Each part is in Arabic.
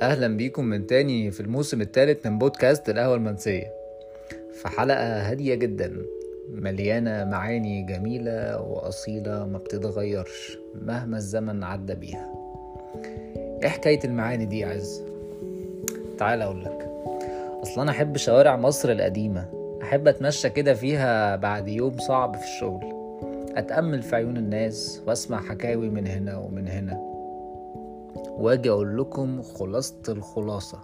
أهلا بيكم من تاني في الموسم الثالث من بودكاست القهوة المنسية. في حلقة هادية جدا مليانة معاني جميلة وأصيلة ما بتتغيرش مهما الزمن عدى بيها. إيه حكاية المعاني دي يا عز؟ تعال اقولك أصلا أنا أحب شوارع مصر القديمة. أحب أتمشى كده فيها بعد يوم صعب في الشغل. أتأمل في عيون الناس وأسمع حكاوي من هنا ومن هنا. واجي أقول لكم خلاصة الخلاصة.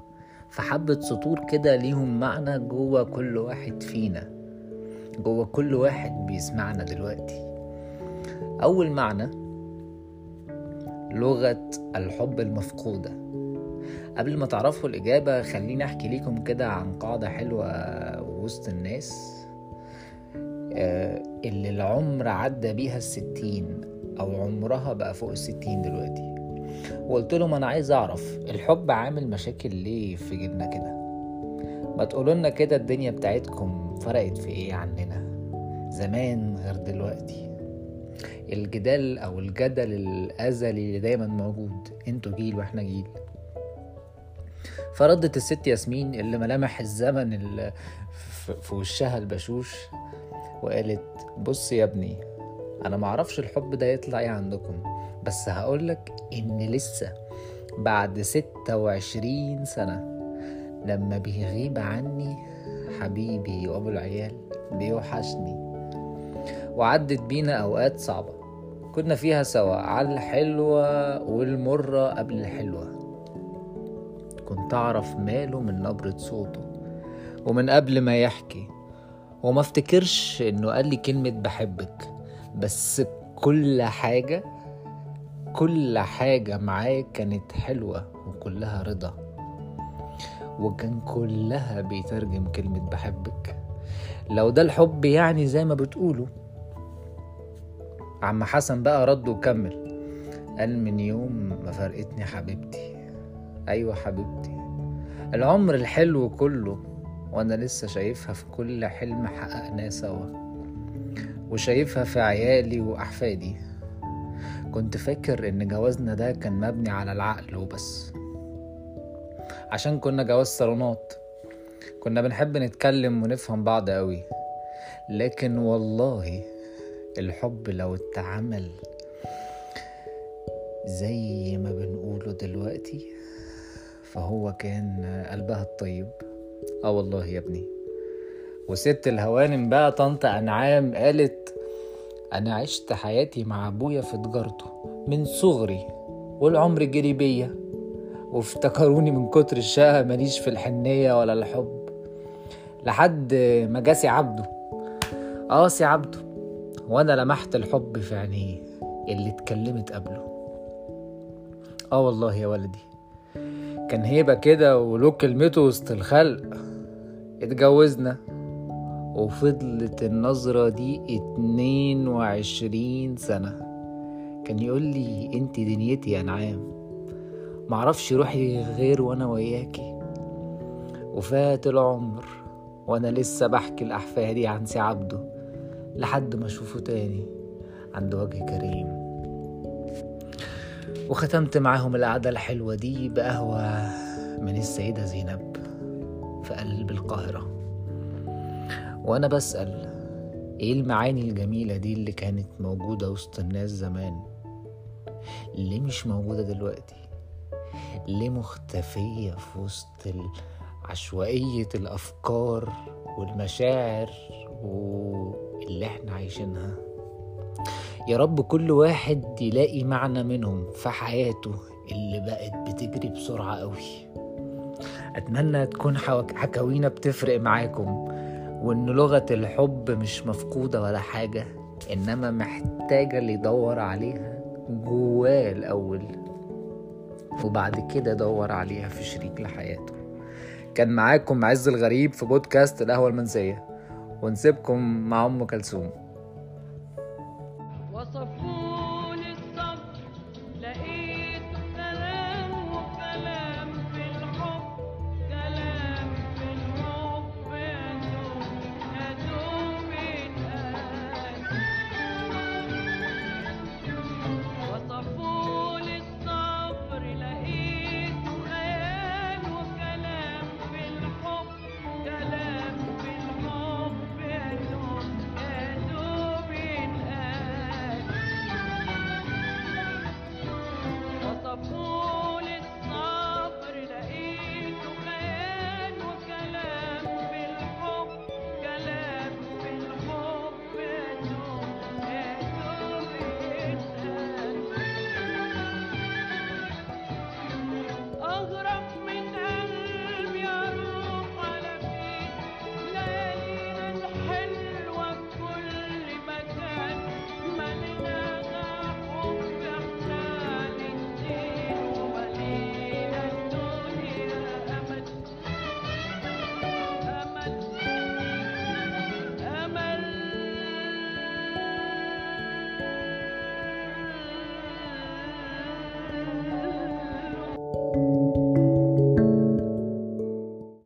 في حبة سطور كده ليهم معنى جوه كل واحد فينا. جوه كل واحد بيسمعنا دلوقتي. أول معنى لغة الحب المفقودة. قبل ما تعرفوا الإجابة خليني أحكي لكم كده عن قاعدة حلوة وسط الناس آه، اللي العمر عدى بيها الستين أو عمرها بقى فوق الستين دلوقتي. وقلت لهم أنا عايز أعرف الحب عامل مشاكل ليه في جيلنا كده؟ ما تقولولنا كده الدنيا بتاعتكم فرقت في إيه عننا؟ زمان غير دلوقتي. الجدال أو الجدل الأزلي اللي دايما موجود أنتوا جيل وإحنا جيل. فردت الست ياسمين اللي ملامح الزمن اللي في وشها البشوش وقالت بص يا ابني أنا معرفش الحب ده يطلع إيه عندكم بس هقولك إن لسه بعد ستة وعشرين سنة لما بيغيب عني حبيبي وأبو العيال بيوحشني وعدت بينا أوقات صعبة. كنا فيها سوا على الحلوة والمرة قبل الحلوة. كنت أعرف ماله من نبرة صوته ومن قبل ما يحكي وما افتكرش إنه قال لي كلمة بحبك. بس كل حاجة كل حاجة معاه كانت حلوة وكلها رضا. وكان كلها بيترجم كلمة بحبك. لو ده الحب يعني زي ما بتقولوا. عم حسن بقى رد وكمل قال من يوم ما فرقتني حبيبتي. أيوه حبيبتي. العمر الحلو كله وأنا لسه شايفها في كل حلم حققناه سوا. وشايفها في عيالي وأحفادي. كنت فاكر إن جوازنا ده كان مبني على العقل وبس. عشان كنا جواز صالونات. كنا بنحب نتكلم ونفهم بعض قوي لكن والله الحب لو اتعمل زي ما بنقوله دلوقتي فهو كان قلبها الطيب. آه والله يا ابني. وست الهوانم بقى طنط أنعام قالت أنا عشت حياتي مع أبويا في تجارته من صغري والعمر جري بيا. وافتكروني من كتر الشقة ماليش في الحنية ولا الحب. لحد ما جاسي عبده. آه سي عبده. وأنا لمحت الحب في عينيه اللي اتكلمت قبله. آه والله يا ولدي كان هيبة كده وله كلمته وسط الخلق. اتجوزنا. وفضلت النظرة دي اتنين وعشرين سنة. كان يقول لي أنت دنيتي يا نعام معرفش روحي غير وأنا وياكي وفات العمر وأنا لسه بحكي لاحفادي عن سي عبده لحد ما أشوفه تاني عند وجه كريم. وختمت معاهم القعدة الحلوة دي بقهوة من السيدة زينب في قلب القاهرة. وأنا بسأل إيه المعاني الجميلة دي اللي كانت موجودة وسط الناس زمان؟ ليه مش موجودة دلوقتي؟ ليه مختفية في وسط عشوائية الأفكار والمشاعر واللي إحنا عايشينها؟ يا رب كل واحد يلاقي معنى منهم في حياته اللي بقت بتجري بسرعة قوي أتمنى تكون حكاوينا بتفرق معاكم. وإن لغة الحب مش مفقودة ولا حاجة إنما محتاجة اللي يدور عليها جواه الأول وبعد كده دور عليها في شريك لحياته. كان معاكم عز الغريب في بودكاست القهوة المنسية ونسيبكم مع أم كلثوم. good